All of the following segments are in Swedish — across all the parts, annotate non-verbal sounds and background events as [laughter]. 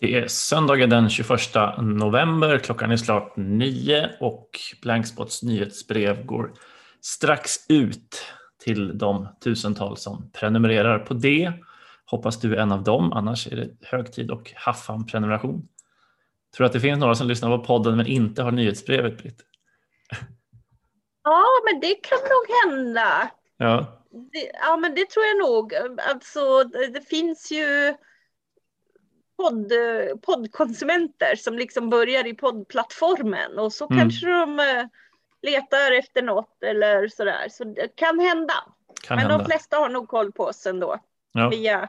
Det är söndagen den 21 november, klockan är snart nio och Blankspots nyhetsbrev går strax ut till de tusentals som prenumererar på det. Hoppas du är en av dem, annars är det hög tid och haffa en prenumeration. Tror att det finns några som lyssnar på podden men inte har nyhetsbrevet, Britt? [laughs] Ja, men det kan nog hända. Ja. Det, ja, men det tror jag nog. Alltså, det finns ju podd, poddkonsumenter som liksom börjar i poddplattformen och så mm. kanske de eh, letar efter något eller sådär. Så det kan hända. Kan Men hända. de flesta har nog koll på oss ändå. Ja. Via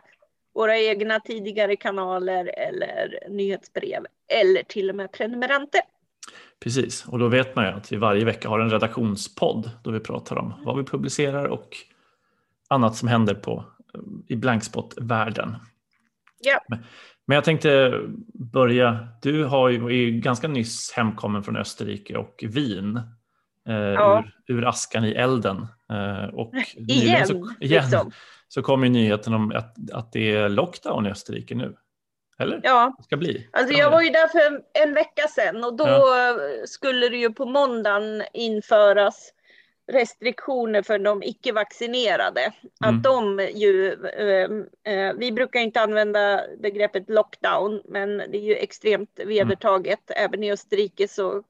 våra egna tidigare kanaler eller nyhetsbrev eller till och med prenumeranter. Precis, och då vet man ju att vi varje vecka har en redaktionspodd då vi pratar om vad vi publicerar och annat som händer på, i blankspot-världen. Ja. Men jag tänkte börja, du har ju, är ju ganska nyss hemkommen från Österrike och Wien. Eh, ja. ur, ur, askan i elden. Eh, och [laughs] igen, så, igen liksom. så kom ju nyheten om att, att det är lockdown i Österrike nu. Eller? Ja, det ska bli. Alltså jag var ju där för en vecka sedan och då ja. skulle det ju på måndagen införas restriktioner för de icke-vaccinerade. Mm. Att de ju, eh, eh, vi brukar inte använda begreppet lockdown, men det är ju extremt vedertaget. Mm. Även i Österrike så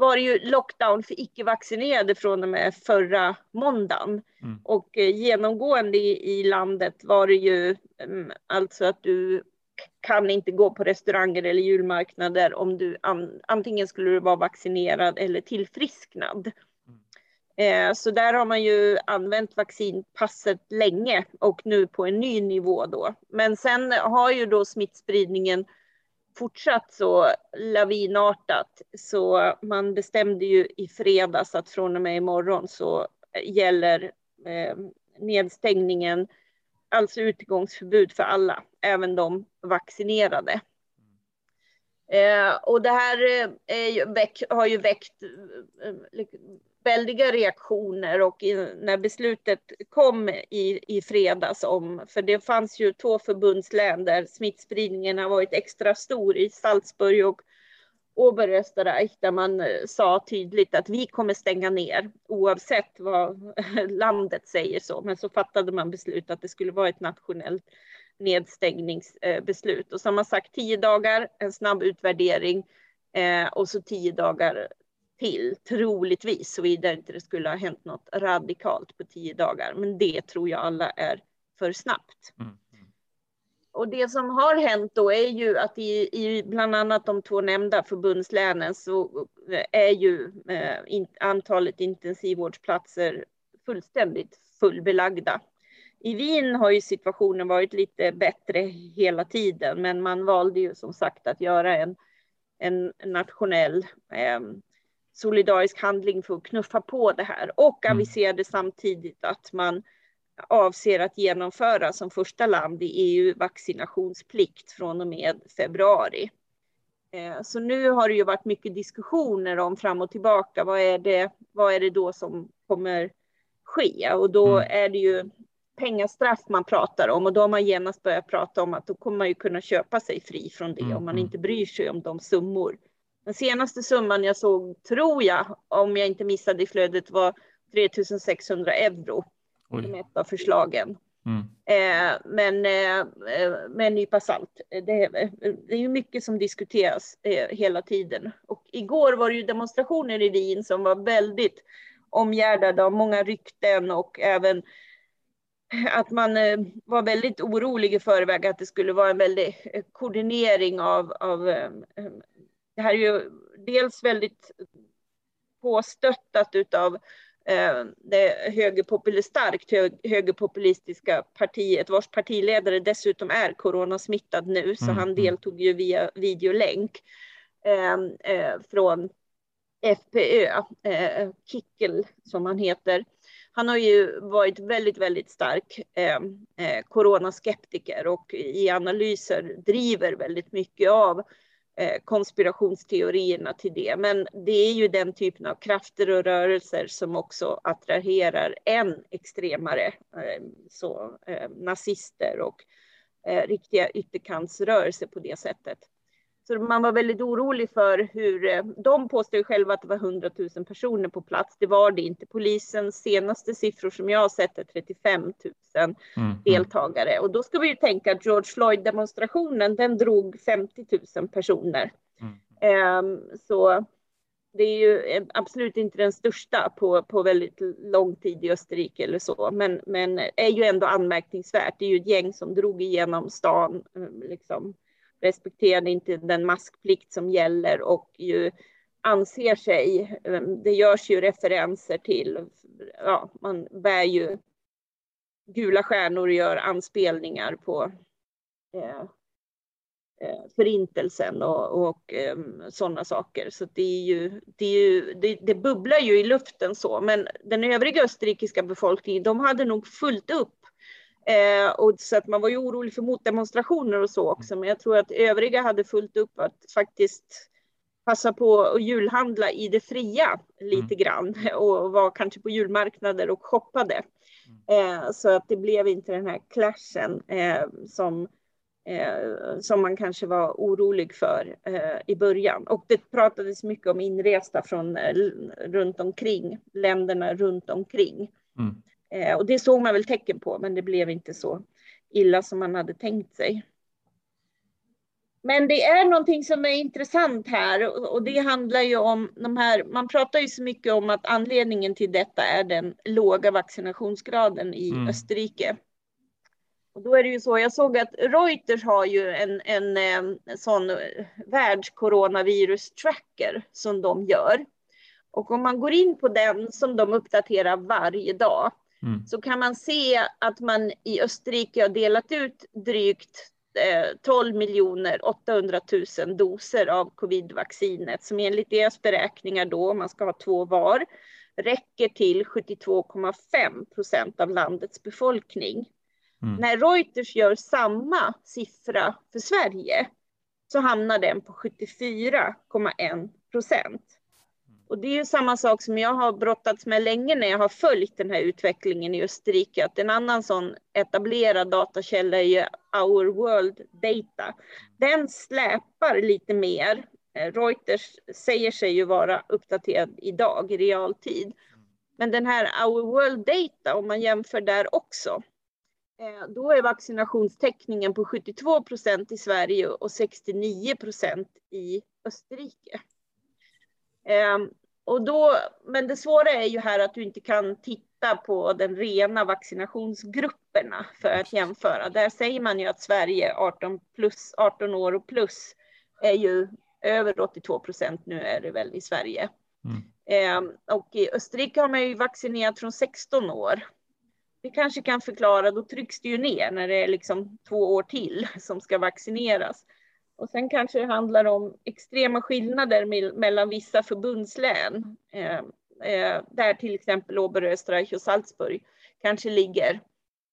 var det ju lockdown för icke-vaccinerade från och med förra måndagen. Mm. Och eh, genomgående i, i, landet var det ju um, alltså att du kan inte gå på restauranger eller julmarknader om du an, antingen skulle du vara vaccinerad eller tillfrisknad. Eh, så där har man ju använt vaccinpasset länge och nu på en ny nivå då. Men sen har ju då smittspridningen fortsatt så lavinartat så man bestämde ju i fredags att från och med imorgon så gäller eh, nedstängningen, alltså utegångsförbud för alla, även de vaccinerade. Eh, och det här eh, ju väck, har ju väckt eh, väldiga reaktioner och när beslutet kom i, i fredags om, för det fanns ju två förbundslän där smittspridningen har varit extra stor i Salzburg och Oberösterreich där man eh, sa tydligt att vi kommer stänga ner oavsett vad [laughs] landet säger så. Men så fattade man beslut att det skulle vara ett nationellt nedstängningsbeslut och så har man sagt tio dagar, en snabb utvärdering eh, och så tio dagar till, troligtvis, såvida inte det skulle ha hänt något radikalt på tio dagar. Men det tror jag alla är för snabbt. Mm. Och det som har hänt då är ju att i, i bland annat de två nämnda förbundslänen så är ju eh, in, antalet intensivvårdsplatser fullständigt fullbelagda. I Wien har ju situationen varit lite bättre hela tiden, men man valde ju som sagt att göra en, en nationell eh, solidarisk handling för att knuffa på det här och mm. aviserade samtidigt att man avser att genomföra som första land i EU vaccinationsplikt från och med februari. Eh, så nu har det ju varit mycket diskussioner om fram och tillbaka. Vad är det, vad är det då som kommer ske? Och då mm. är det ju pengastraff man pratar om och då har man genast börjat prata om att då kommer man ju kunna köpa sig fri från det mm. om man mm. inte bryr sig om de summor den senaste summan jag såg, tror jag, om jag inte missade i flödet, var 3600 euro. Oj. Ett av förslagen. Mm. Eh, men eh, med en nypa salt. Det, det är ju mycket som diskuteras eh, hela tiden. Och igår var det ju demonstrationer i Wien som var väldigt omgärdade av många rykten och även [laughs] att man eh, var väldigt orolig i förväg att det skulle vara en väldig eh, koordinering av, av eh, det här är ju dels väldigt påstöttat utav det högerpopul starkt högerpopulistiska partiet vars partiledare dessutom är coronasmittad nu så mm. han mm. deltog ju via videolänk eh, eh, från FPÖ, Kickel som han heter. Han har ju varit väldigt, väldigt stark eh, eh, coronaskeptiker och i analyser driver väldigt mycket av Eh, konspirationsteorierna till det. Men det är ju den typen av krafter och rörelser som också attraherar än extremare, eh, så, eh, nazister och eh, riktiga ytterkantsrörelser på det sättet. Så man var väldigt orolig för hur, eh, de påstår själva att det var 100 000 personer på plats. Det var det inte. Polisens senaste siffror som jag har sett är 35 000 mm, mm. deltagare. Och då ska vi ju tänka att George Floyd-demonstrationen, den drog 50 000 personer. Mm. Um, så det är ju eh, absolut inte den största på, på väldigt lång tid i Österrike eller så, men, men är ju ändå anmärkningsvärt. Det är ju ett gäng som drog igenom stan, eh, liksom respekterade inte den maskplikt som gäller och ju anser sig, eh, det görs ju referenser till, ja, man bär ju gula stjärnor och gör anspelningar på eh, Eh, förintelsen och, och um, sådana saker. Så det, är ju, det, är ju, det, det, bubblar ju i luften så, men den övriga österrikiska befolkningen, de hade nog fullt upp. Eh, och så att man var ju orolig för motdemonstrationer och så också, men jag tror att övriga hade fullt upp att faktiskt passa på att julhandla i det fria lite mm. grann [laughs] och var kanske på julmarknader och shoppade. Eh, så att det blev inte den här clashen eh, som eh, som man kanske var orolig för eh, i början. Och det pratades mycket om inresta från eh, runt omkring, länderna runt omkring. Mm. Eh, och det såg man väl tecken på, men det blev inte så illa som man hade tänkt sig. Men det är någonting som är intressant här och det handlar ju om de här, man pratar ju så mycket om att anledningen till detta är den låga vaccinationsgraden i mm. Österrike. Och då är det ju så, jag såg att Reuters har ju en, en, en sån världskoronavirus-tracker som de gör. Och om man går in på den som de uppdaterar varje dag mm. så kan man se att man i Österrike har delat ut drygt 12 miljoner 800 000 doser av covidvaccinet som enligt deras beräkningar då, om man ska ha två var, räcker till 72,5 procent av landets befolkning. Mm. När Reuters gör samma siffra för Sverige så hamnar den på 74,1 procent. Och det är ju samma sak som jag har brottats med länge när jag har följt den här utvecklingen i Österrike. Att en annan sån etablerad datakälla är ju Our World Data. Den släpar lite mer. Eh, Reuters säger sig ju vara uppdaterad idag i realtid. Men den här Our World Data, om man jämför där också, eh, då är vaccinationstäckningen på 72 procent i Sverige och 69 procent i Österrike. Ehm, och då, men det svåra är ju här att du inte kan titta på den rena vaccinationsgrupperna för att jämföra. Där säger man ju att Sverige 18, plus, 18 år och plus är ju över 82 procent nu är det väl i Sverige. Mm. Ehm, och i Österrike har man ju vaccinerat från 16 år det kanske kan förklara, då trycks det ju ner när det är liksom två år till som ska vaccineras. Och sen kanske det handlar om extrema skillnader mellan vissa förbundslän. Eh, eh, där till exempel Oberösterreich och Salzburg kanske ligger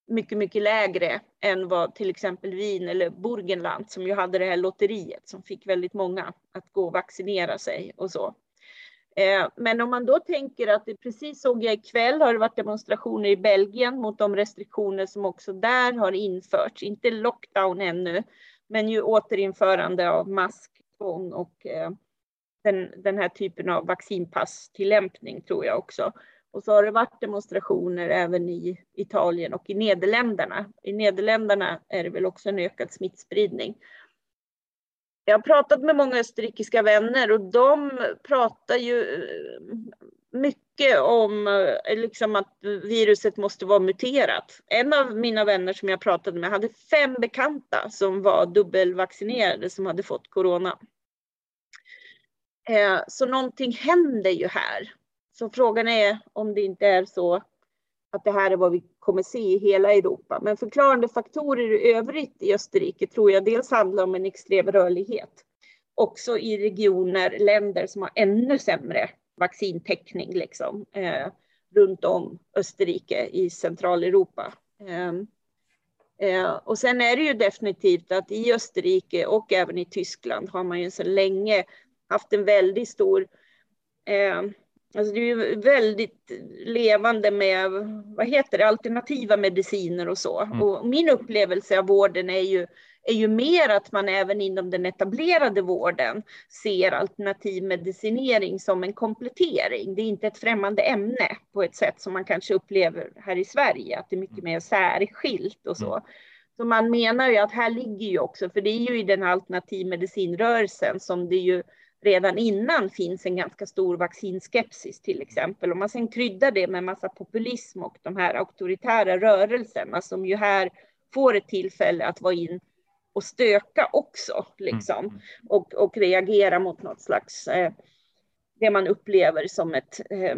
mycket, mycket lägre än vad till exempel Wien eller Burgenland som ju hade det här lotteriet som fick väldigt många att gå och vaccinera sig och så. Eh, men om man då tänker att det precis såg jag ikväll har det varit demonstrationer i Belgien mot de restriktioner som också där har införts. Inte lockdown ännu, men ju återinförande av masktvång och eh, den, den här typen av vaccinpasstillämpning tror jag också. Och så har det varit demonstrationer även i Italien och i Nederländerna. I Nederländerna är det väl också en ökad smittspridning. Jag har pratat med många österrikiska vänner och de pratar ju eh, mycket om eh, liksom att viruset måste vara muterat. En av mina vänner som jag pratade med hade fem bekanta som var dubbelvaccinerade som hade fått corona. Eh, så någonting händer ju här. Så frågan är om det inte är så att det här är vad vi kommer se i hela Europa. Men förklarande faktorer i övrigt i Österrike tror jag dels handlar om en extrem rörlighet. Också i regioner, länder som har ännu sämre vaccintäckning liksom, eh, runt om Österrike i Centraleuropa. Eh, eh, och sen är det ju definitivt att i Österrike och även i Tyskland har man ju sedan länge haft en väldigt stor eh, Alltså det är ju väldigt levande med vad heter det, alternativa mediciner och så. Mm. Och min upplevelse av vården är ju, är ju mer att man även inom den etablerade vården ser alternativ medicinering som en komplettering. Det är inte ett främmande ämne på ett sätt som man kanske upplever här i Sverige, att det är mycket mer särskilt och så. Mm. Så man menar ju att här ligger ju också, för det är ju i den alternativmedicinrörelsen som det ju redan innan finns en ganska stor vaccinskepsis till exempel. Om man sen kryddar det med massa populism och de här auktoritära rörelserna som ju här får ett tillfälle att vara in och stöka också, liksom. Mm. Och, och reagera mot något slags, eh, det man upplever som ett, eh,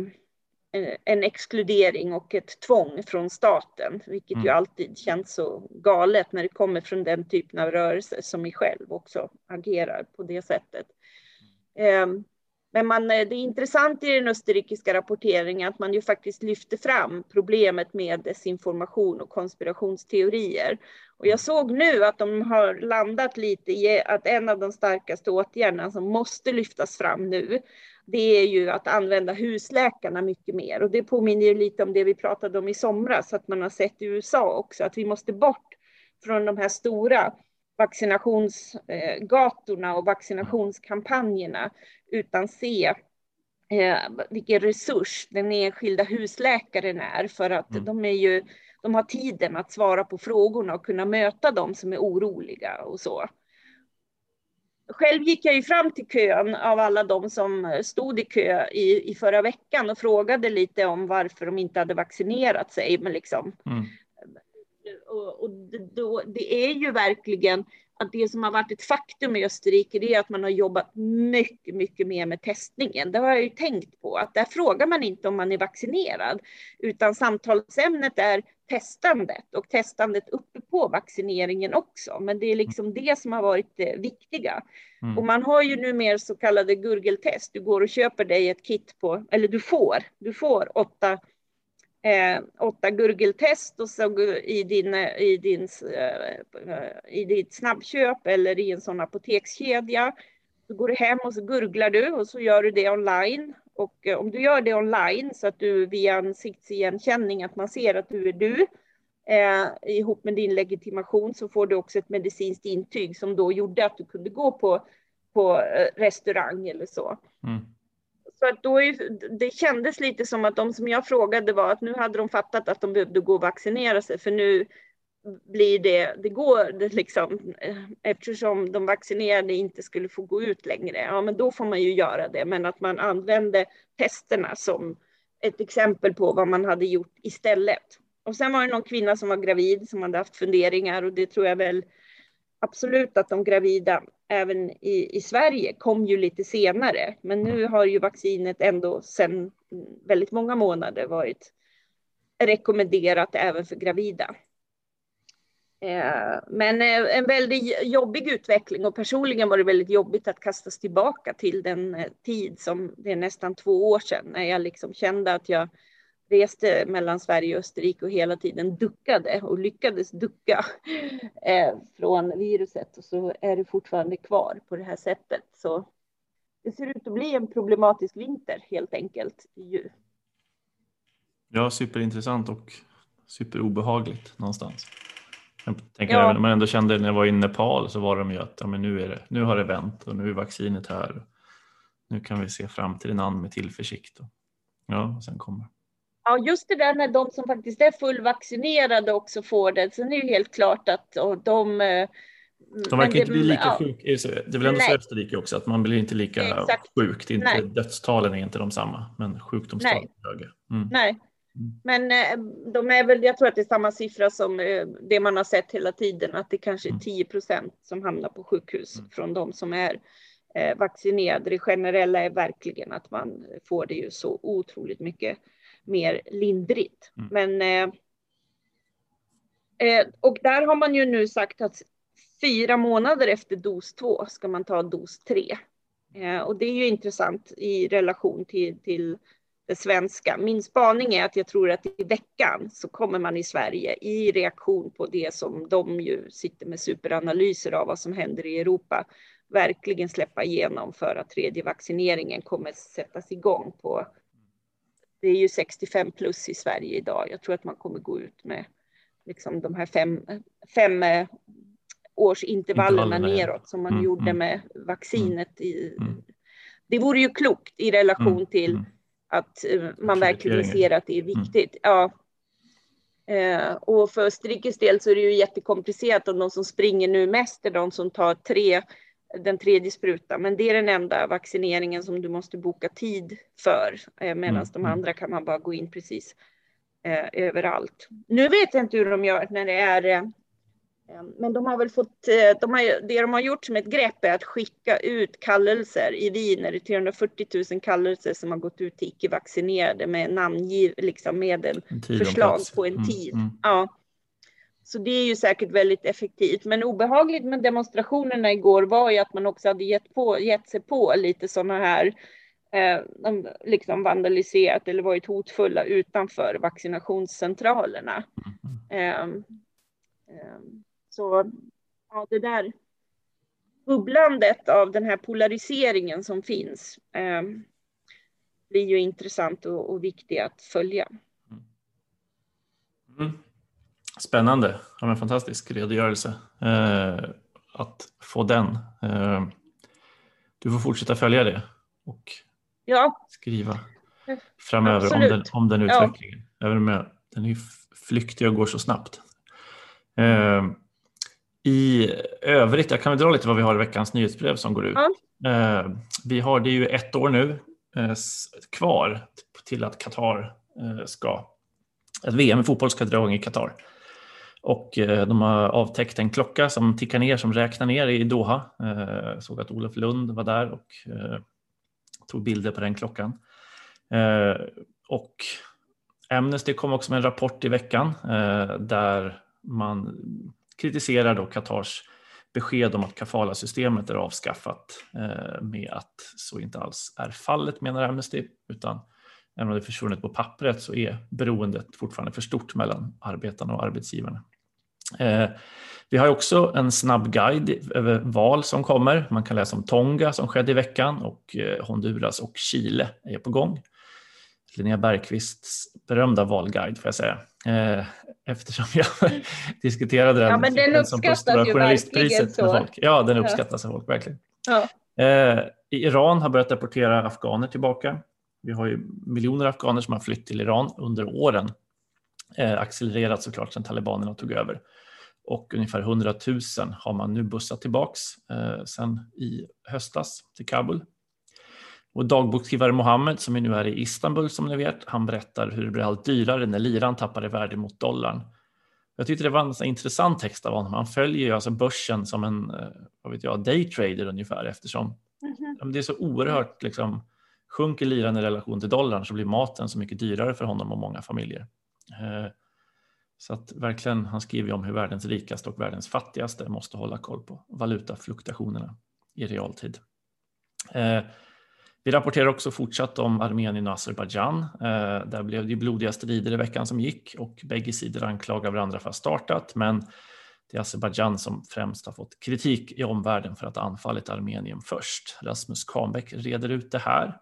en exkludering och ett tvång från staten, vilket mm. ju alltid känns så galet när det kommer från den typen av rörelser som mig själv också agerar på det sättet. Ehm, men man, eh, det är intressant i den österrikiska rapporteringen att man ju faktiskt lyfter fram problemet med desinformation och konspirationsteorier. Och jag såg nu att de har landat lite i att en av de starkaste åtgärderna som måste lyftas fram nu, det är ju att använda husläkarna mycket mer. Och det påminner ju lite om det vi pratade om i somras, att man har sett i USA också, att vi måste bort från de här stora vaccinationsgatorna och vaccinationskampanjerna utan se eh, vilken resurs den enskilda husläkaren är för att mm. de är ju de har tiden att svara på frågorna och kunna möta dem som är oroliga och så. Själv gick jag ju fram till kön av alla de som stod i kö i, i förra veckan och frågade lite om varför de inte hade vaccinerat sig. Men liksom, mm och, och då, det är ju verkligen att det som har varit ett faktum i Österrike, det är att man har jobbat mycket, mycket mer med testningen. Det har jag ju tänkt på, att där frågar man inte om man är vaccinerad, utan samtalsämnet är testandet och testandet uppe på vaccineringen också. Men det är liksom det som har varit det viktiga. Mm. Och man har ju nu mer så kallade gurgeltest. Du går och köper dig ett kit på, eller du får, du får åtta eh, åtta gurgeltest och så i, din, eh, i, din, eh, i ditt snabbköp eller i en sån apotekskedja. Så går du hem och så gurglar du och så gör du det online. Och eh, om du gör det online så att du via ansiktsigenkänning att man ser att du är du eh, ihop med din legitimation så får du också ett medicinskt intyg som då gjorde att du kunde gå på, på eh, restaurang eller så. Mm. För att då är, det kändes lite som att de som jag frågade var att nu hade de fattat att de behövde gå och vaccinera sig för nu blir det, det går det liksom, eh, eftersom de vaccinerade inte skulle få gå ut längre, ja men då får man ju göra det, men att man använde testerna som ett exempel på vad man hade gjort istället. Och sen var det någon kvinna som var gravid som hade haft funderingar och det tror jag väl absolut att de gravida även i, i Sverige kom ju lite senare. Men nu har ju vaccinet ändå sedan väldigt många månader varit rekommenderat även för gravida. Eh, men eh, en väldigt jobbig utveckling och personligen var det väldigt jobbigt att kastas tillbaka till den eh, tid som det är nästan två år sedan när jag liksom kände att jag reste mellan Sverige och Österrike och hela tiden duckade och lyckades ducka [laughs] eh, från viruset och så är det fortfarande kvar på det här sättet. Så det ser ut att bli en problematisk vinter helt enkelt. Ju. Ja, superintressant och superobehagligt någonstans. Jag tänker ja. även man ändå kände när jag var i Nepal så var de ju att ja, men nu, är det, nu har det vänt och nu är vaccinet här. Nu kan vi se framtiden an med tillförsikt. Och, ja, och sen kommer Ja, just det där med de som faktiskt är fullvaccinerade också får det. Sen är det ju helt klart att de eh, de verkar inte bli lika ja. sjuka. Det är väl ändå så Österrike också att man blir inte lika Exakt. sjuk. Det är inte, dödstalen är inte de samma, men sjukdomstalen är högre. Mm. Nej. Mm. Men eh, de är väl, jag tror att det är samma siffra som eh, det man har sett hela tiden, att det kanske är 10 mm. procent som hamnar på sjukhus mm. från de som är vaccinerade. Det generella är verkligen att man får det ju så otroligt mycket mer lindrigt. Mm. Men eh, eh, och där har man ju nu sagt att fyra månader efter dos två ska man ta dos tre. Eh, och det är ju intressant i relation till, till det svenska. Min spaning är att jag tror att i veckan så kommer man i Sverige i reaktion på det som de ju sitter med superanalyser av vad som händer i Europa verkligen släppa igenom för att tredje vaccineringen kommer sättas igång på det är ju 65 plus i Sverige idag. Jag tror att man kommer gå ut med liksom de här fem, fem eh, årsintervallerna neråt som man mm, gjorde mm, med vaccinet. I, mm. Det vore ju klokt i relation mm, till mm. att uh, man verkligen ser att det är mm. viktigt. Ja. Uh, och för Österrikes del så är det ju jättekomplicerat om de som springer nu mest är de som tar tre den tredje sprutan, men det är den enda vaccineringen som du måste boka tid för, eh, medan mm. de andra kan man bara gå in precis eh, överallt. Nu vet jag inte hur de gör när det är, eh, eh men de har väl fått, eh, de har, det de har gjort som ett grepp är att skicka ut kallelser. I Wien är det 340 000 kallelser som har gått ut till icke-vaccinerade med namngiv, liksom med en förslag på en mm, tid. Mm, mm. Ja. Så det är ju säkert väldigt effektivt. Men obehagligt med demonstrationerna igår var ju att man också hade gett, på, gett sig på lite sådana här eh, liksom vandaliserat eller varit hotfulla utanför vaccinationscentralerna. Eh, eh, så ja, det där bubblandet av den här polariseringen som finns eh, blir ju intressant och, och viktigt att följa. Mm. mm. Spännande, ja, men fantastisk redogörelse. Eh, att få den. Eh, du får fortsätta följa det och ja. skriva framöver om den, om den utvecklingen. Ja. Även om den är flyktig och går så snabbt. Eh, I övrigt, jag kan väl dra lite vad vi har i veckans nyhetsbrev som går ut. Ja. Eh, vi har, det är ju ett år nu eh, kvar till att Qatar eh, ska, att VM i fotboll ska dra igång i Qatar. Och eh, de har avtäckt en klocka som tickar ner, som räknar ner i Doha. Eh, jag såg att Olof Lund var där och eh, tog bilder på den klockan. Och Amnesty kom också med en rapport i veckan där man kritiserar då Qatars besked om att kafala-systemet är avskaffat med att så inte alls är fallet menar Amnesty utan även om det är försvunnet på pappret så är beroendet fortfarande för stort mellan arbetarna och arbetsgivarna. Eh, vi har också en snabb guide över val som kommer. Man kan läsa om Tonga som skedde i veckan och eh, Honduras och Chile är på gång. Linnea Bergqvists berömda valguide får jag säga. Eh, eftersom jag [laughs] diskuterade den, ja, men den på Stora journalistpriset med folk. Ja, den uppskattas av folk verkligen. Ja. Iran har börjat deportera afghaner tillbaka. Vi har ju miljoner afghaner som har flytt till Iran under åren. Eh, accelererat såklart sedan talibanerna tog över. Och ungefär 100 000 har man nu bussat tillbaks eh, sedan i höstas till Kabul. Och dagboksskrivare Mohammed som nu är i Istanbul som ni vet, han berättar hur det blir allt dyrare när liran tappar i värde mot dollarn. Jag tyckte det var en intressant text av honom. Han följer ju alltså börsen som en eh, vad vet jag, daytrader ungefär eftersom mm -hmm. det är så oerhört liksom, Sjunker liran i relation till dollarn så blir maten så mycket dyrare för honom och många familjer. Eh, så att verkligen, han skriver om hur världens rikaste och världens fattigaste måste hålla koll på valutafluktuationerna i realtid. Eh, vi rapporterar också fortsatt om Armenien och Azerbajdzjan. Eh, där blev det blodiga strider i veckan som gick och bägge sidor anklagar varandra för att ha startat. Men det är Azerbajdzjan som främst har fått kritik i omvärlden för att ha anfallit Armenien först. Rasmus Kahnbäck reder ut det här.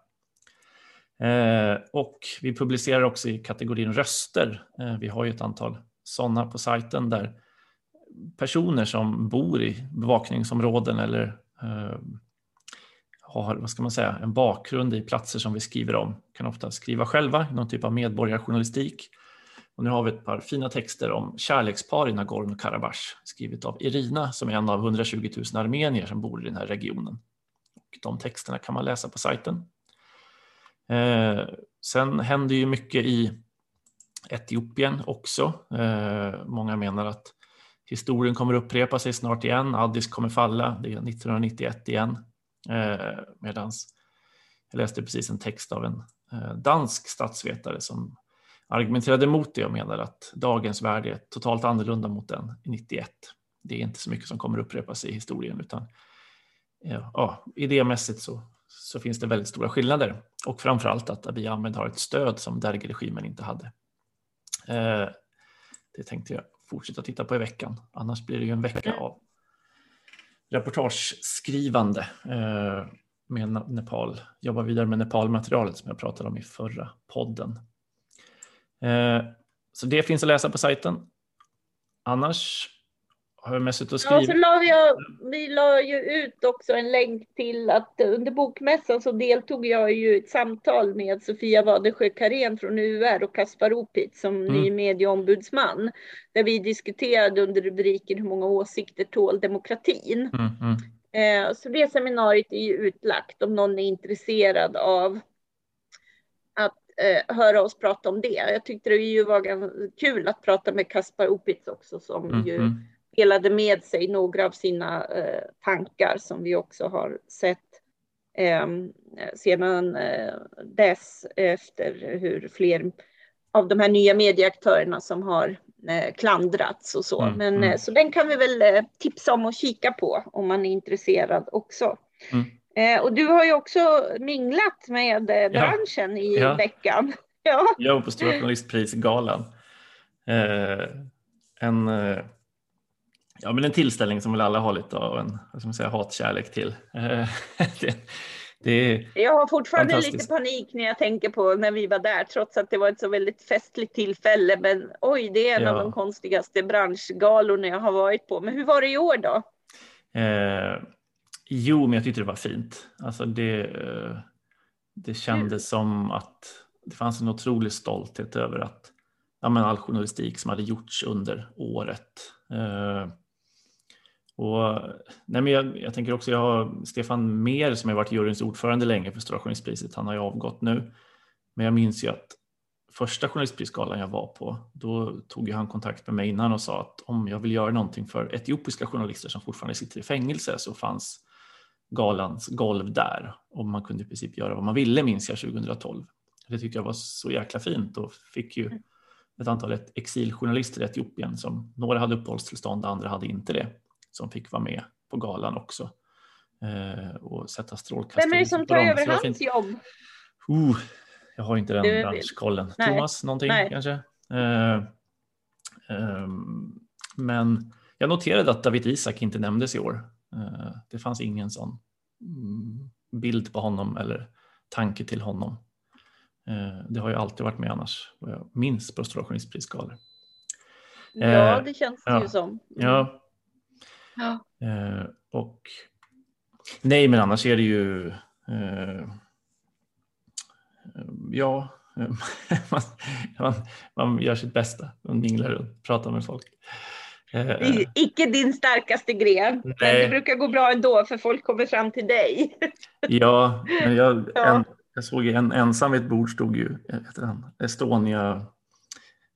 Eh, och vi publicerar också i kategorin röster. Eh, vi har ju ett antal sådana på sajten där personer som bor i bevakningsområden eller eh, har vad ska man säga, en bakgrund i platser som vi skriver om kan ofta skriva själva, någon typ av medborgarjournalistik. Och nu har vi ett par fina texter om kärlekspar i Nagorno-Karabach skrivet av Irina som är en av 120 000 armenier som bor i den här regionen. Och de texterna kan man läsa på sajten. Eh, sen händer ju mycket i Etiopien också. Eh, många menar att historien kommer upprepa sig snart igen. Addis kommer falla, det är 1991 igen. Eh, medans jag läste precis en text av en eh, dansk statsvetare som argumenterade mot det och menar att dagens värld är totalt annorlunda mot den i 91. Det är inte så mycket som kommer upprepa sig i historien utan ja, idémässigt så så finns det väldigt stora skillnader och framförallt att Abiy Ahmed har ett stöd som Derg-regimen inte hade. Eh, det tänkte jag fortsätta titta på i veckan. Annars blir det ju en vecka av reportageskrivande eh, med Nepal. Jobba vidare med Nepal materialet som jag pratade om i förra podden. Eh, så det finns att läsa på sajten. Annars har jag mest och skrivit. Ja, så la jag, vi la ju ut också en länk till att under bokmässan så deltog jag ju i ett samtal med Sofia Wadesjö Karén från UR och Kaspar Opitz som mm. ny medieombudsman. Där vi diskuterade under rubriken Hur många åsikter tål demokratin? Mm, mm. Eh, så det seminariet är ju utlagt om någon är intresserad av att eh, höra oss prata om det. Jag tyckte det ju var kul att prata med Kaspar Opitz också som mm, ju mm delade med sig några av sina eh, tankar som vi också har sett eh, sedan eh, dess efter hur fler av de här nya medieaktörerna som har eh, klandrats och så. Mm, Men mm. Eh, så den kan vi väl eh, tipsa om och kika på om man är intresserad också. Mm. Och du har ju också minglat med branschen ja. i ja. veckan. [laughs] Ja, jag var på Stora Journalistprisgalan. en Ja, men en tillställning som väl alla har lite av en vad ska man säga, hatkärlek till. [laughs] det, det jag har fortfarande lite panik när jag tänker på när vi var där, trots att det var ett så väldigt festligt tillfälle. Men oj, det är en ja. av de konstigaste branschgalorna jag har varit på. Men hur var det i år då? Eh, jo, men jag tyckte det var fint. Alltså det, eh, det kändes mm. som att det fanns en otrolig stolthet över att ja, men all journalistik som hade gjorts under året. Eh, och, nej men jag, jag, tänker också, jag har Stefan Mer som har varit juryns ordförande länge för Stora journalistpriset, han har ju avgått nu. Men jag minns ju att första journalistprisgalan jag var på, då tog han kontakt med mig innan och sa att om jag vill göra någonting för etiopiska journalister som fortfarande sitter i fängelse så fanns galans golv där och man kunde i princip göra vad man ville minns jag 2012. Det tyckte jag var så jäkla fint och fick ju mm. ett antal exiljournalister i Etiopien som några hade uppehållstillstånd, andra hade inte det som fick vara med på galan också eh, och sätta strålkastare Vem är det som tar över hans jobb? Uh, jag har inte den du, branschkollen. Nej. Thomas någonting Nej. kanske? Eh, eh, men jag noterade att David Isak inte nämndes i år. Eh, det fanns ingen sån mm, bild på honom eller tanke till honom. Det har ju alltid varit med annars, vad jag minns på Stora Journalistprisgalor. Ja, det känns det ja, ju som. Mm. Ja, Ja. Eh, och nej, men annars är det ju eh, ja, [laughs] man, man, man, gör sitt bästa. Man minglar runt, pratar med folk. Eh, icke din starkaste gren, nej. men det brukar gå bra ändå för folk kommer fram till dig. [laughs] ja, men jag, ja. En, jag såg en ensam vid ett bord stod ju heter han, Estonia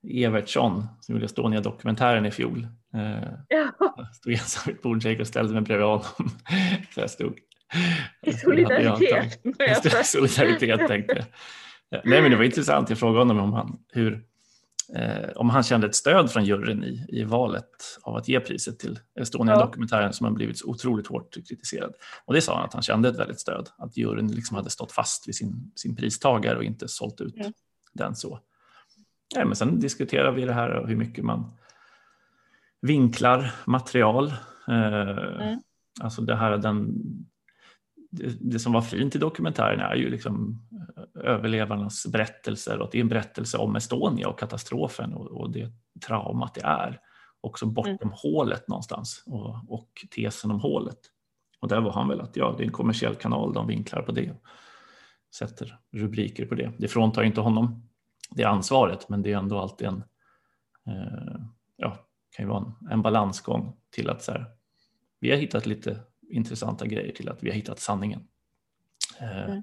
Evertsson som gjorde Estonia-dokumentären i fjol. Eh, ja. Jag stod ensam vid ett bord och ställde mig bredvid honom. Så jag stod. I solidaritet. I [laughs] solidaritet tänkte jag. Nej men det var intressant, jag frågade honom om han, hur, eh, om han kände ett stöd från juryn i, i valet av att ge priset till Estonia-dokumentären ja. som har blivit så otroligt hårt kritiserad. Och det sa han att han kände ett väldigt stöd, att juryn liksom hade stått fast vid sin, sin pristagare och inte sålt ut mm. den så. Ja, men sen diskuterar vi det här och hur mycket man vinklar material. Eh, mm. Alltså det här den, det, det, som var fint i dokumentären är ju liksom eh, överlevarnas berättelser och det är en berättelse om Estonia och katastrofen och, och det traumat det är. Också bortom mm. hålet någonstans och, och tesen om hålet. Och där var han väl att ja, det är en kommersiell kanal, de vinklar på det. Sätter rubriker på det. Det fråntar inte honom det ansvaret, men det är ändå alltid en, eh, ja, kan ju vara en, en balansgång till att så här, vi har hittat lite intressanta grejer till att vi har hittat sanningen. Eh, mm.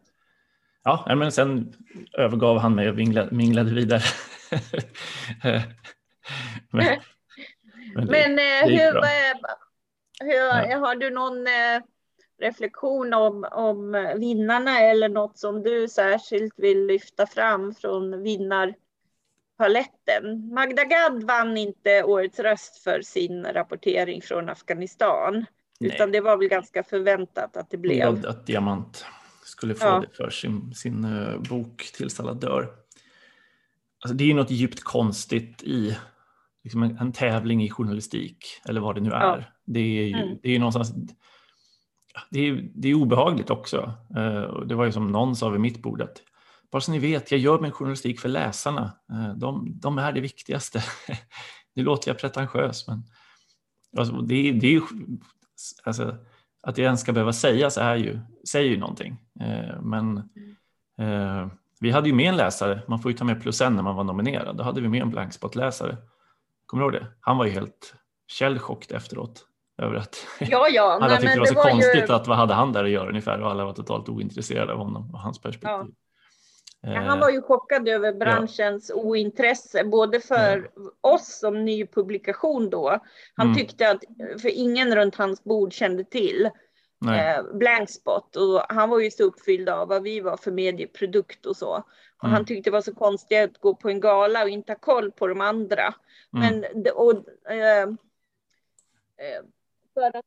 Ja, men sen övergav han mig och minglade, minglade vidare. [laughs] men, [laughs] men, det, men eh, hur, hur har du någon eh, reflektion om, om vinnarna eller något som du särskilt vill lyfta fram från vinnarpaletten? Magda Gad vann inte årets röst för sin rapportering från Afghanistan. Nej. Utan det var väl ganska förväntat att det blev. Att Diamant skulle få ja. det för sin, sin uh, bok Tills alla dör. Alltså, det är ju något djupt konstigt i liksom en, en, tävling i journalistik eller vad det nu är. Ja. Det är ju mm. det är någonstans det är, det är obehagligt också. Eh, det var ju som någon sa vid mitt bord att bara så ni vet, jag gör min journalistik för läsarna. Eh, de, de är det viktigaste. [laughs] nu låter jag pretentiös, men alltså, det, det är ju, alltså, att det ens ska behöva sägas är ju, säger ju någonting. Eh, men vi hade ju med en läsare, man får ju ta med plus en när man var nominerad, då hade vi med en blankspot-läsare. Kommer du ihåg det? Han var ju helt källchockad efteråt över att ja, ja, [laughs] alla tyckte det var så var konstigt ju... att vad hade han där att göra ungefär och alla var totalt ointresserade av honom och hans perspektiv. Ja. Ja, han var ju chockad över branschens ointresse, både för ja. oss som ny publikation då. Han mm. tyckte att, för ingen runt hans bord kände till eh, Blankspot och han var ju så uppfylld av vad vi var för medieprodukt och så. Och mm. Han tyckte det var så konstigt att gå på en gala och inte ha koll på de andra. Mm. Men, och, eh, eh för att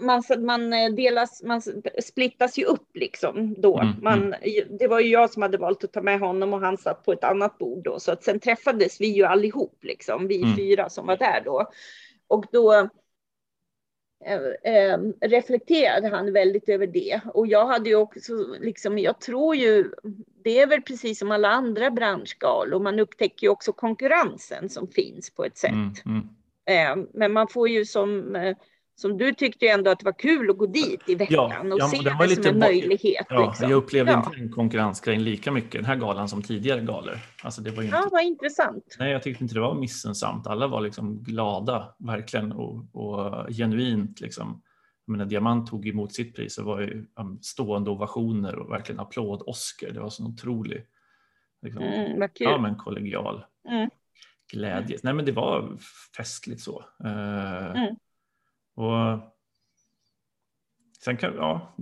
man, man, eh, delas, man splittas ju upp liksom då. Mm, mm. Man, det var ju jag som hade valt att ta med honom och han satt på ett annat bord då. Så att sen träffades vi ju allihop liksom, vi mm. fyra som var där då. Och då eh, eh, reflekterade han väldigt över det. Och jag hade ju också, liksom, jag tror ju, det är väl precis som alla andra branschgalor, man upptäcker ju också konkurrensen som finns på ett sätt. Mm, mm. Men man får ju som som du tyckte ju ändå att det var kul att gå dit i veckan ja, och ja, se det, det som en möjlighet. Ja, liksom. Jag upplevde ja. inte den konkurrensgrejen lika mycket den här galan som tidigare galor. Alltså det var inte, ja, vad intressant. Nej, jag tyckte inte det var missunnsamt. Alla var liksom glada, verkligen, och, och genuint. Liksom. Jag menar, Diamant tog emot sitt pris och var ju stående ovationer och verkligen applåd-Oscar. Det var så otrolig liksom, mm, ja, men kollegial mm. glädje. Nej, men det var festligt så. Uh. Och sen kan, ja,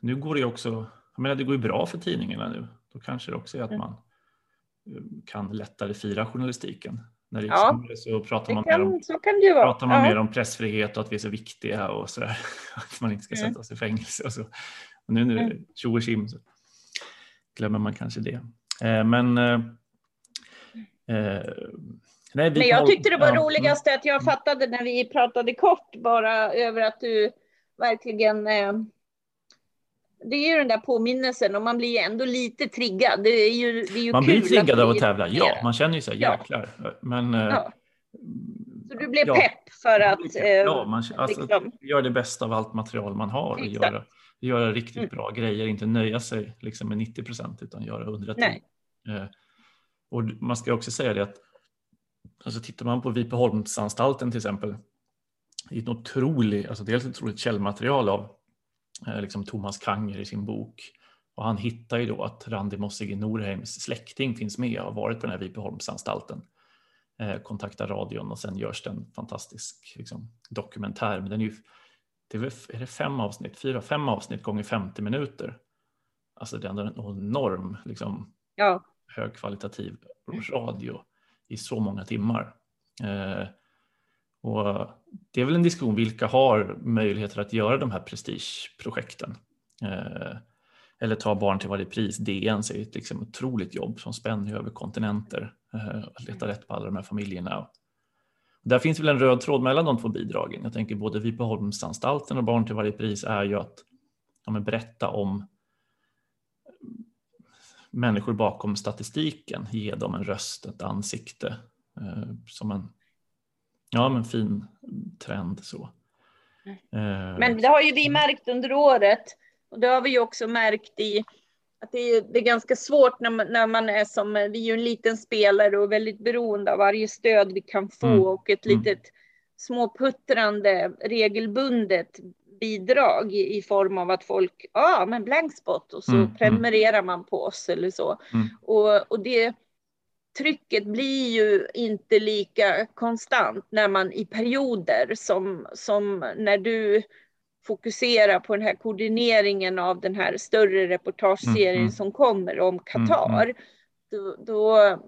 nu går det också, jag menar det går ju bra för tidningarna nu. Då kanske det också är att mm. man eh, kan lättare fira journalistiken. När det är ja, så pratar man, kan, mer, om, pratar man ja. mer om pressfrihet och att vi är så viktiga och så där. [laughs] Att man inte ska mm. sättas i fängelse och så. Och nu när det är mm. tjo och kim så glömmer man kanske det. Eh, men eh, eh Nej, Men jag tyckte det var ja. roligast att jag fattade när vi pratade kort bara över att du verkligen eh, det är ju den där påminnelsen och man blir ändå lite triggad. Det är ju, det är ju man blir triggad av att tävla, ja. Man känner ju så här, jäklar. Men, eh, ja. Så du blev ja, pepp för att eh, ja, man, alltså, liksom. göra det bästa av allt material man har och göra, göra riktigt mm. bra grejer, inte nöja sig liksom med 90 procent utan göra 110. Eh, och man ska också säga det att Alltså tittar man på Vipeholmsanstalten till exempel, i ett otroligt, alltså dels ett otroligt källmaterial av eh, liksom Thomas Kanger i sin bok. Och han hittar ju då att Randi Mossige Norheims släkting finns med och har varit på den här Vipeholmsanstalten. Eh, kontaktar radion och sen görs det en fantastisk liksom, dokumentär. Men den är ju, det är, är det fem avsnitt, fyra, fem avsnitt gånger 50 minuter. Alltså det är ändå en enorm, liksom, ja. högkvalitativ radio i så många timmar. Eh, och det är väl en diskussion, vilka har möjligheter att göra de här prestigeprojekten? Eh, eller ta barn till varje pris. DN är ett liksom otroligt jobb som spänner över kontinenter. Eh, att leta rätt på alla de här familjerna. Där finns väl en röd tråd mellan de två bidragen. Jag tänker både Vipeholmsanstalten och Barn till varje pris är ju att ja, berätta om människor bakom statistiken, ge dem en röst, ett ansikte eh, som en ja, men fin trend. Så. Eh, men det har ju vi märkt under året och det har vi också märkt i att det är, det är ganska svårt när man, när man är som, vi är ju en liten spelare och väldigt beroende av varje stöd vi kan få mm. och ett mm. litet småputtrande regelbundet bidrag i, i, form av att folk, ja ah, men blankspot och så mm, mm, prenumererar man på oss eller så. Mm. Och, och det trycket blir ju inte lika konstant när man i perioder som, som när du fokuserar på den här koordineringen av den här större reportageserien mm, mm. som kommer om Qatar. Då, då,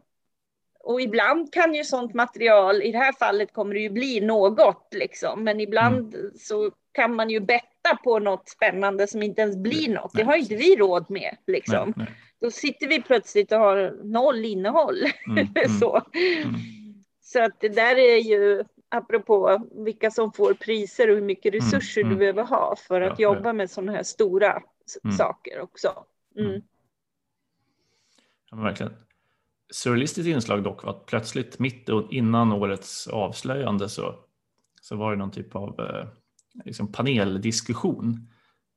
och ibland kan ju sånt material, i det här fallet kommer det ju bli något liksom, men ibland mm. så kan man ju betta på något spännande som inte ens blir något. Det har inte vi råd med liksom. Nej, nej. Då sitter vi plötsligt och har noll innehåll. Mm, mm, [laughs] så. Mm. så att det där är ju apropå vilka som får priser och hur mycket mm, resurser du mm. behöver ha för att ja, jobba med sådana här stora saker också. Ja, verkligen. Surrealistiskt inslag dock var att plötsligt mitt innan årets avslöjande så, så var det någon typ av eh, liksom paneldiskussion.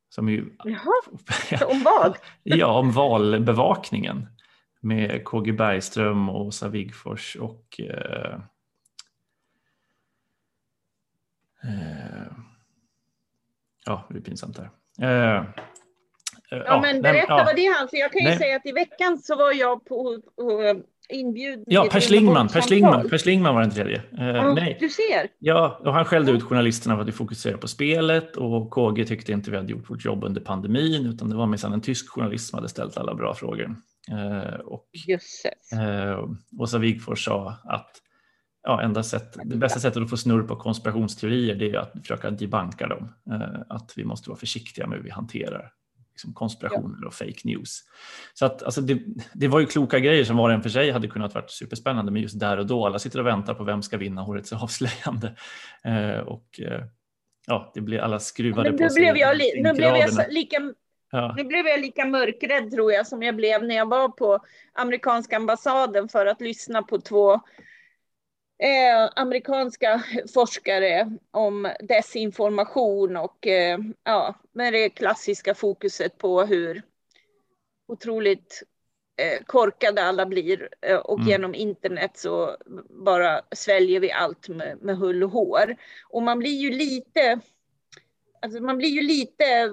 Som ju, Jaha, [laughs] om vad? ja, om valbevakningen med KG Bergström och Åsa Wigfors och eh, eh, ja, det är pinsamt där. Eh, Ja, men berätta ja, vad det är för jag kan ju nej. säga att i veckan så var jag på, på inbjuden. Ja, Per Schlingman, per, Schlingman, per Schlingman var den tredje. Uh, ja, nej. Du ser. Ja, och han skällde ut journalisterna för att vi fokuserar på spelet och KG tyckte inte vi hade gjort vårt jobb under pandemin utan det var minsann en tysk journalist som hade ställt alla bra frågor. Uh, och uh, Åsa Wigfors sa att ja, enda sätt, det bästa sättet att få snurr på konspirationsteorier det är att försöka debanka dem. Att vi måste vara försiktiga med hur vi hanterar liksom konspirationer ja. och fake news. Så att, alltså det, det, var ju kloka grejer som var och en för sig hade kunnat varit superspännande, men just där och då, alla sitter och väntar på vem ska vinna årets [laughs] avslöjande. Eh, och eh, ja, det blev, alla skruvade men på sig. Blev jag nu, blev jag lika, ja. nu blev jag lika mörkrädd tror jag som jag blev när jag var på amerikanska ambassaden för att lyssna på två eh, amerikanska forskare om desinformation och eh, ja, med det klassiska fokuset på hur otroligt eh, korkade alla blir eh, och mm. genom internet så bara sväljer vi allt med, med hull och hår. Och man blir ju lite, alltså man blir ju lite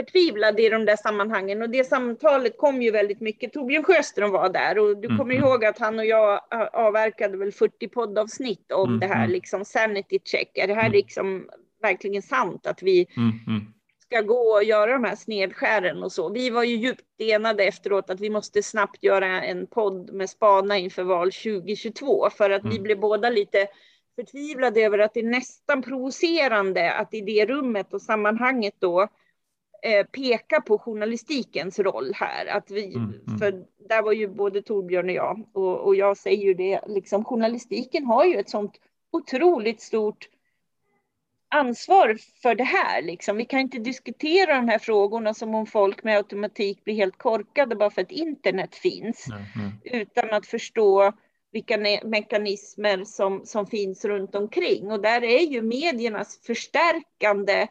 förtvivlad i de där sammanhangen och det samtalet kom ju väldigt mycket. Torbjörn Sjöström var där och du kommer mm. ihåg att han och jag avverkade väl 40 poddavsnitt om mm. det här liksom sanity check. Är det här mm. liksom verkligen sant att vi mm, mm. ska gå och göra de här snedskären och så. Vi var ju djupt enade efteråt att vi måste snabbt göra en podd med spana inför val 2022 för att vi mm. blev båda lite förtvivlade över att det är nästan provocerande att i det rummet och sammanhanget då eh, peka på journalistikens roll här. Att vi, mm, mm. För där var ju både Torbjörn och jag, och, och jag säger ju det, liksom, journalistiken har ju ett sånt otroligt stort ansvar för det här. Liksom. Vi kan inte diskutera de här frågorna som om folk med automatik blir helt korkade bara för att internet finns. Mm. Utan att förstå vilka mekanismer som, som finns runt omkring. Och där är ju mediernas förstärkande,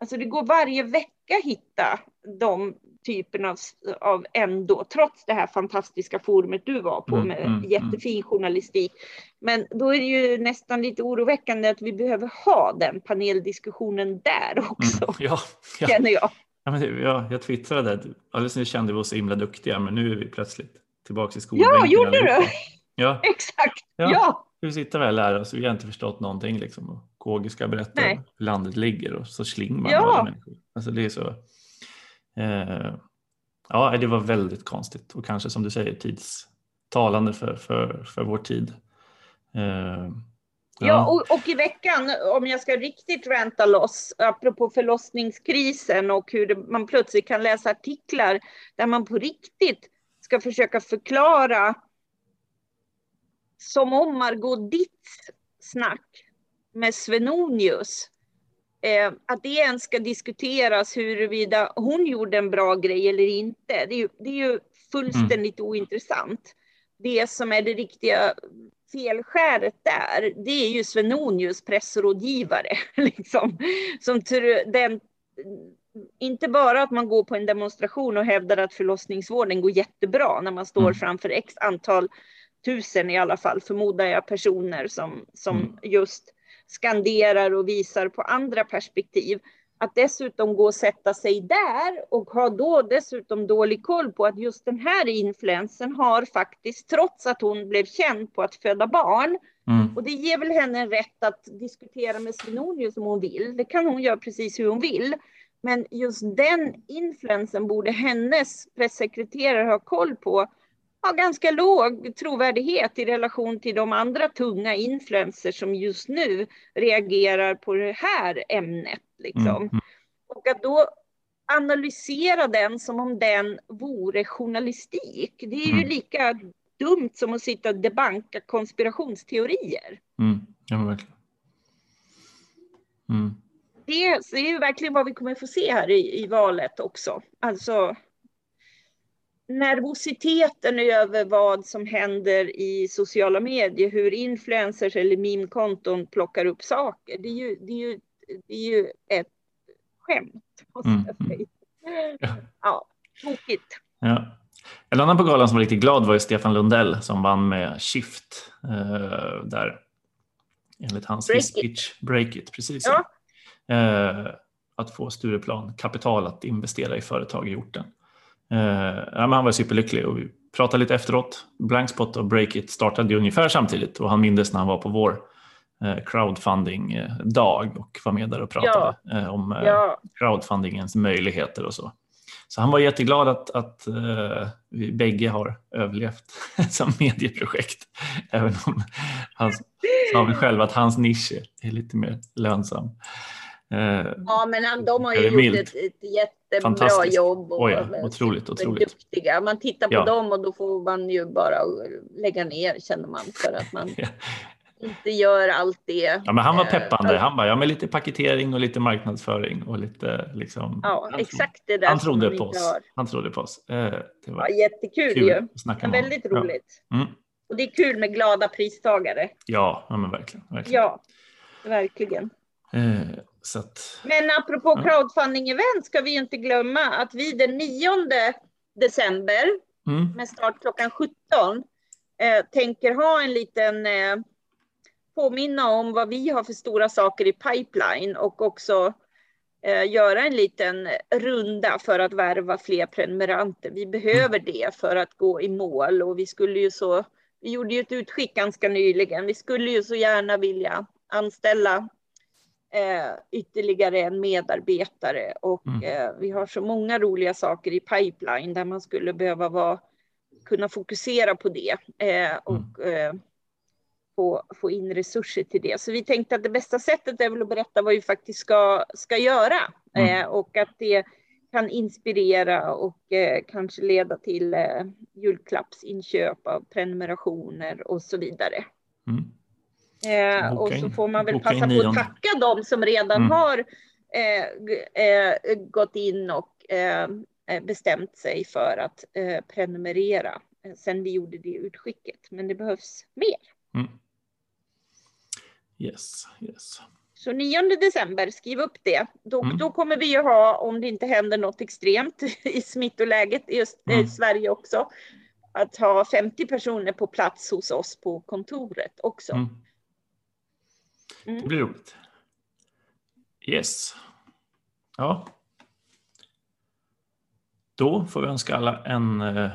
alltså det går varje vecka hitta de typerna av, av ändå, trots det här fantastiska forumet du var på mm, med mm, mm, jättefin journalistik. Men då är det ju nästan lite oroväckande att vi behöver ha den paneldiskussionen där mm, också, mm, [laughs] ja, ja. känner jag. Ja, men ja, jag twittrade alldeles nyss kände vi oss så himla duktiga, men nu är vi plötsligt tillbaka i skolan. Ja, gjorde du? Ja, [laughs] exakt. Ja. ja. Vi sitter väl här och vi har inte förstått någonting liksom. Och KG ska berätta Nej. hur landet ligger och så Schlingmann ja. människor. Alltså det är så. Eh, ja, det var väldigt konstigt och kanske som du säger tidstalande för, för, för vår tid. Eh, ja, ja och, och, i veckan, om jag ska riktigt ränta loss, apropå förlossningskrisen och hur det, man plötsligt kan läsa artiklar där man på riktigt ska försöka förklara som om Margot Ditts snack med Svenonius eh, att det ens ska diskuteras huruvida hon gjorde en bra grej eller inte. Det är ju, det är ju fullständigt mm. ointressant. Det som är det riktiga felskäret där, det är ju Svenonius pressrådgivare. [laughs] Liksom, som den, inte bara att man går på en demonstration och hävdar att förlossningsvården går jättebra när man står mm. framför x antal tusen i alla fall, förmodar jag, personer som, som mm. just skanderar och visar på andra perspektiv. Att dessutom gå och sätta sig där och ha då dessutom dålig koll på att just den här influensen har faktiskt, trots att hon blev känd på att föda barn, mm. och det ger väl henne en rätt att diskutera med Svenonius om hon vill. Det kan hon göra precis hur hon vill. Men just den influensen borde hennes pressekreterare ha koll på har ganska låg trovärdighet i relation till de andra tunga influencers som just nu reagerar på det här ämnet. Liksom. Mm. mm. Och att då analysera den som om den vore journalistik, det är mm. ju lika dumt som att sitta och debanka konspirationsteorier. Mm. Ja, verkligen. Mm. Det, det är ju verkligen vad vi kommer få se här i, i valet också. Alltså nervositeten över vad som händer i sociala medier, hur influencers eller meme-konton plockar upp saker. Det är ju, det är ju, det är ju ett skämt, Mm. Ja, tokigt. Ja. En annan på galan som var riktigt glad var ju Stefan Lundell som vann med Shift eh, där. Enligt hans Break speech. Break it, precis. Ja. Eh, att få Stureplan kapital att investera i företag i orten. Eh, ja, men han var superlycklig och vi pratade lite efteråt. Blankspot och Breakit startade ungefär samtidigt och han mindes när han var på vår eh, crowdfunding-dag och var med där och pratade eh, om Ja, crowdfundingens möjligheter och så. Så han var jätteglad att, att eh, vi bägge har överlevt [laughs] som medieprojekt. Även om han sa väl själv att hans nisch är lite mer lönsam. Eh, ja men han, de har ju gjort ett, ett jättebra jobb. Och Oj, ja, otroligt, otroligt. Duktiga. Man tittar på Ja. dem och då får man ju bara lägga ner känner man för att man [laughs] Ja. inte gör allt det. Ja, men han var eh, peppande. Han bara, ja, med lite paketering och lite marknadsföring och lite liksom. Ja, han exakt det där Han trodde på oss. har. Han trodde på oss. Eh, det var Ja, jättekul kul ju. Men honom. väldigt Ja. roligt. Mm. Och det är kul med glada pristagare. Ja, ja men verkligen. verkligen. Ja, verkligen. Eh, att, Men apropå Ja. crowdfunding-event ska vi ju inte glömma att vi den 9 december mm, med start klockan 17 eh, tänker ha en liten eh, påminna om vad vi har för stora saker i pipeline och också eh, göra en liten runda för att värva fler prenumeranter. Vi behöver det för att gå i mål och vi skulle ju så, vi gjorde ju ett utskick ganska nyligen. Vi skulle ju så gärna vilja anställa eh, ytterligare en medarbetare och Mm. eh, vi har så många roliga saker i pipeline där man skulle behöva vara, kunna fokusera på det eh, och eh, få, få in resurser till det. Så vi tänkte att det bästa sättet är väl att berätta vad vi faktiskt ska, ska göra Mm. eh, och att det kan inspirera och kanske leda till julklappsinköp av prenumerationer och så vidare. mm. Eh, och så får man väl boka passa på att tacka dem som redan Mm. har eh, eh, gått in och eh, eh, bestämt sig för att prenumerera sen vi gjorde det utskicket. Men det behövs mer. Mm. Yes, yes. Så 9 december, skriv upp det. Då, Mm. då kommer vi ju ha, om det inte händer något extremt [laughs] i smittoläget i just, Mm. Sverige också, att ha 50 personer på plats hos oss på kontoret också. Mm. Mm. Det blir roligt. Yes. Ja. Då får vi önska alla en eh,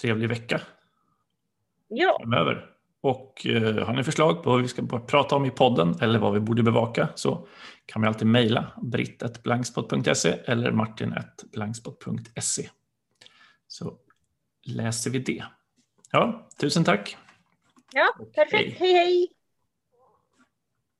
trevlig vecka Ja, framöver. Och eh, har ni förslag på vad vi ska prata om i podden eller vad vi borde bevaka så kan vi alltid mejla britt.blankspot.se eller martin.blankspot.se så läser vi det. Ja, tusen tack. ja perfekt. hej. hej. hej.